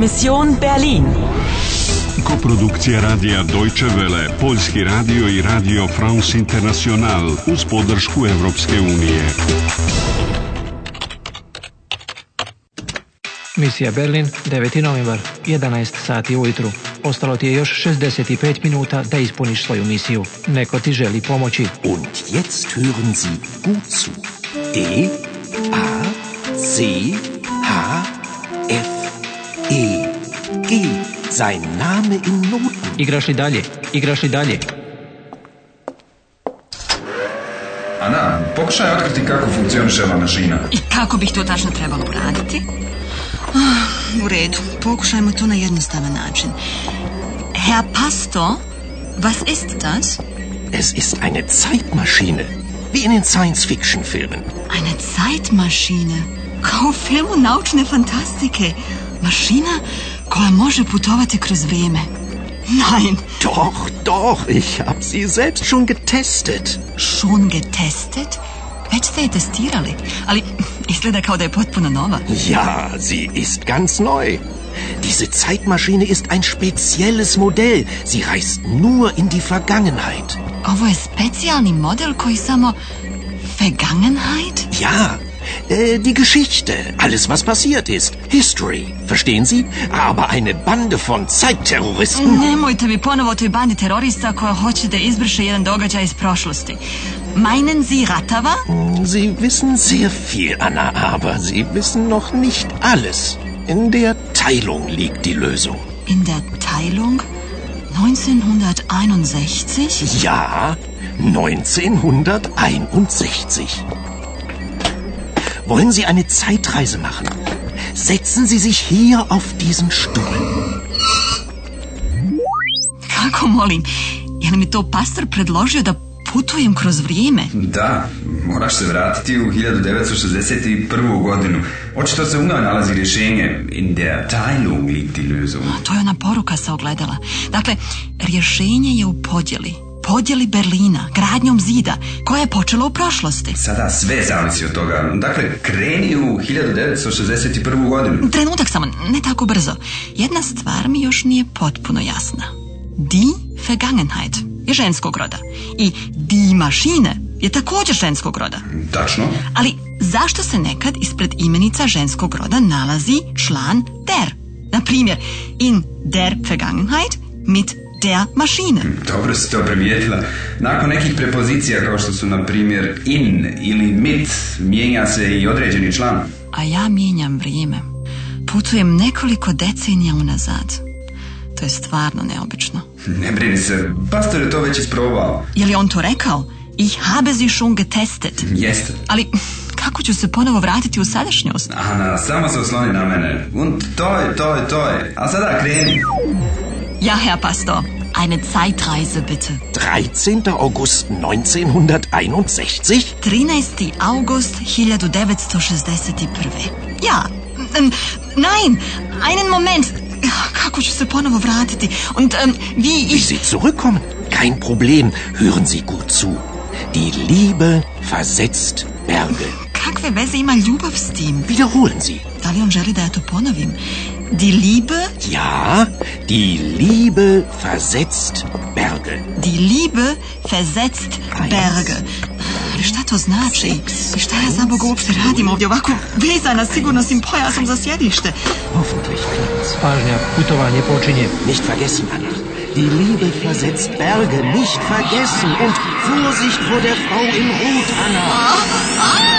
Mission Berlin. Koprodukcija radija Deutsche Welle, Poljski radio i radio France International uz podršku Evropske unije. Misija Berlin, 9. novembar, 11 sati ujutru. Ostalo ti je još 65 minuta da ispuniš svoju misiju. Neko ti želi pomoći. Und jetzt hören Sie gut zu. D, e, A, C, H, F, E. ki, Sein Name in Noten. Igraš i dalje? Igraš i dalje? Ana, pokušaj otkriti kako funkcioniše mašina. I kako bih to tačno trebalo uraditi? Ah, u redu, pokušajmo to na jednostavan način. Herr Pastor, was ist das? Es ist eine Zeitmaschine, wie in den Science-Fiction-Filmen. Eine Zeitmaschine? Kao film u naučne fantastike. Maschine koja može putovati kroz vrijeme. Nein. Doch, doch, ich habe sie selbst schon getestet. Schon getestet? Već ste je testirali, ali izgleda kao da je potpuno nova. Ja, sie ist ganz neu. Diese Zeitmaschine ist ein spezielles Modell. Sie reist nur in die Vergangenheit. Ovo je specijalni model koji samo... Vergangenheit? Ja, äh, die Geschichte, alles was passiert ist, History, verstehen Sie? Aber eine Bande von Zeitterroristen... Ne, nemojte mi ponovo o toj bandi terorista koja hoće da izbrše jedan događaj iz prošlosti. Meinen Sie Ratava? Sie wissen sehr viel, Anna, aber Sie wissen noch nicht alles. In der Teilung liegt die Lösung. In der Teilung? 1961? Ja, 1961. Wollen Sie eine Zeitreise machen? Setzen Sie sich hier auf diesen Stuhl. Kako molim? Je li mi to pastor predložio da putujem kroz vrijeme? Da, moraš se vratiti u 1961. godinu. Očito se u njoj nalazi rješenje. In der Teilung liegt die Lösung. To je ona poruka sa ogledala. Dakle, rješenje je u podjeli podjeli Berlina, gradnjom zida, koja je počela u prošlosti. Sada sve zavisi od toga. Dakle, kreni u 1961. godinu. Trenutak samo, ne tako brzo. Jedna stvar mi još nije potpuno jasna. Die Vergangenheit je ženskog roda. I die Maschine je također ženskog roda. Dačno. Ali zašto se nekad ispred imenica ženskog roda nalazi član der? Na primjer, in der Vergangenheit mit der Maschine. Mm, dobro si to primijetila. Nakon nekih prepozicija kao što su na primjer in ili mit, mijenja se i određeni član. A ja mijenjam vrijeme. Putujem nekoliko decenija unazad. To je stvarno neobično. Ne brini se, pastor je to već isprobao. Je li on to rekao? Ich habe sie schon getestet. Jeste. Ali kako ću se ponovo vratiti u sadašnjost? Ana, samo se osloni na mene. Und to je, to je, to je. A sada kreni. Ja, Herr Pastor. Eine Zeitreise bitte. 13. August 1961? 13. August 1961. Ja, ähm, nein, einen Moment. Kako se ponovo vratiti? Und ähm, wie ich... Wie Sie zurückkommen? Kein Problem. Hören Sie gut zu. Die Liebe versetzt Berge. Kakve veze ima ljubav s tim? Wiederholen Sie. Da li on želi da ja to ponovim? Die Liebe? Ja, die Liebe versetzt Berge. Die Liebe versetzt ah, Berge. Šta to znači? Šta ja zaboga uopšte radim ovdje ovako vezana sigurno s tim pojasom za sjedište? Hoffentlich klappt's. Pažnja, putovanje počinje. Nicht vergessen, Anna. Die Liebe versetzt Berge. Nicht vergessen. Und Vorsicht vor der Frau in Rot, Anna. Ah, ah.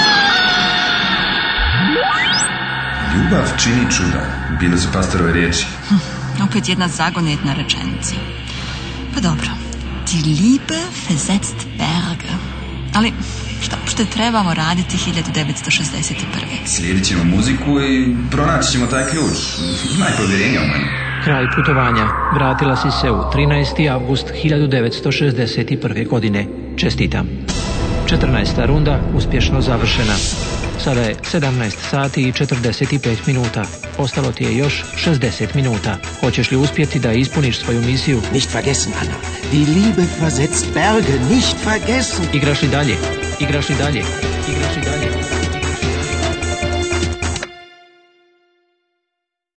Ljubav čini čuda, bile su pastorove riječi. Hm, opet jedna zagonetna rečenica. Pa dobro, ti Liebe versetzt Berge. Ali šta uopšte trebamo raditi 1961. Slijedit ćemo muziku i pronaći ćemo taj ključ. Najpovjerenje u meni. Kraj putovanja. Vratila si se u 13. avgust 1961. godine. Čestitam. 14. runda uspješno završena. Sada je 17 sati i 45 minuta. Ostalo ti je još 60 minuta. Hoćeš li uspjeti da ispuniš svoju misiju? Nicht vergessen, Anna. Die Liebe versetzt Berge. Nicht vergessen. Igraš i dalje? Igraš i dalje? Igraš i dalje?